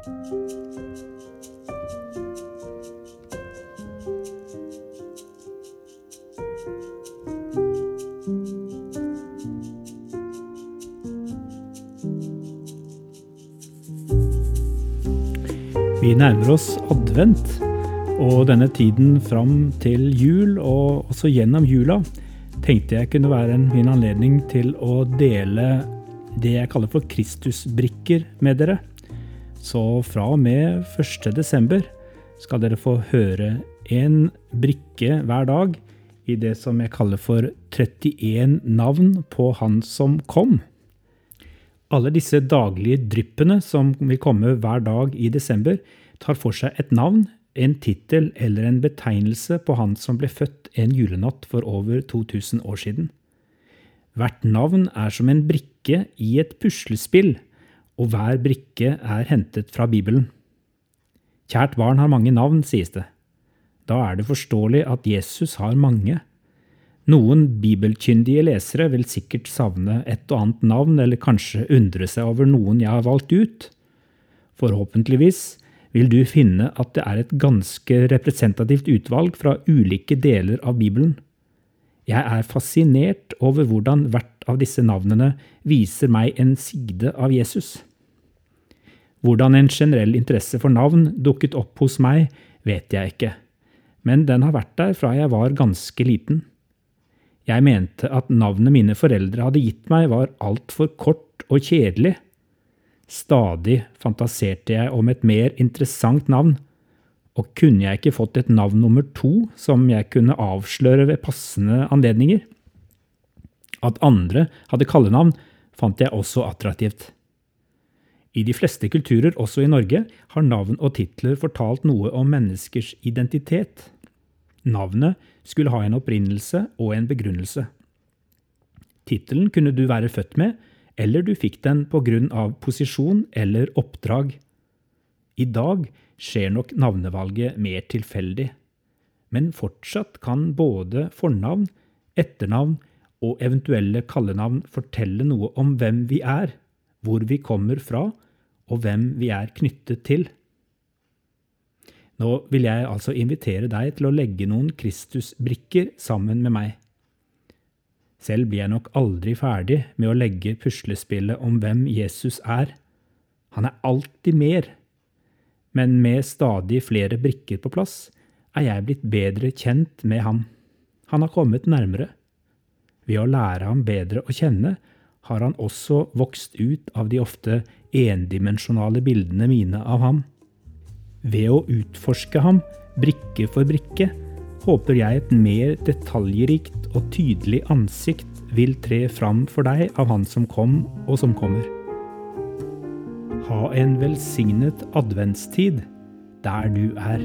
Vi nærmer oss advent, og denne tiden fram til jul, og også gjennom jula, tenkte jeg kunne være en fin anledning til å dele det jeg kaller for Kristusbrikker med dere. Så fra og med 1.12. skal dere få høre en brikke hver dag i det som jeg kaller for 31 navn på Han som kom. Alle disse daglige dryppene som vil komme hver dag i desember, tar for seg et navn, en tittel eller en betegnelse på han som ble født en julenatt for over 2000 år siden. Hvert navn er som en brikke i et puslespill, og hver brikke er hentet fra Bibelen. Kjært barn har mange navn, sies det. Da er det forståelig at Jesus har mange. Noen bibelkyndige lesere vil sikkert savne et og annet navn, eller kanskje undre seg over noen jeg har valgt ut. Forhåpentligvis vil du finne at det er et ganske representativt utvalg fra ulike deler av Bibelen. Jeg er fascinert over hvordan hvert av disse navnene viser meg en side av Jesus. Hvordan en generell interesse for navn dukket opp hos meg, vet jeg ikke, men den har vært der fra jeg var ganske liten. Jeg mente at navnet mine foreldre hadde gitt meg, var altfor kort og kjedelig. Stadig fantaserte jeg om et mer interessant navn, og kunne jeg ikke fått et navn nummer to som jeg kunne avsløre ved passende anledninger? At andre hadde kallenavn, fant jeg også attraktivt. I de fleste kulturer, også i Norge, har navn og titler fortalt noe om menneskers identitet. Navnet skulle ha en opprinnelse og en begrunnelse. Tittelen kunne du være født med, eller du fikk den av posisjon eller oppdrag. I dag skjer nok navnevalget mer tilfeldig, men fortsatt kan både fornavn, etternavn og eventuelle kallenavn fortelle noe om hvem vi er, hvor vi kommer fra, og hvem vi er knyttet til. Nå vil jeg altså invitere deg til å legge noen Kristusbrikker sammen med meg. Selv blir jeg nok aldri ferdig med å legge puslespillet om hvem Jesus er. Han er alltid mer. Men med stadig flere brikker på plass er jeg blitt bedre kjent med ham. Han har kommet nærmere. Ved å lære ham bedre å kjenne har han også vokst ut av de ofte endimensjonale bildene mine av ham. Ved å utforske ham brikke for brikke håper jeg et mer detaljrikt og tydelig ansikt vil tre fram for deg av Han som kom og som kommer. Ha en velsignet adventstid der du er.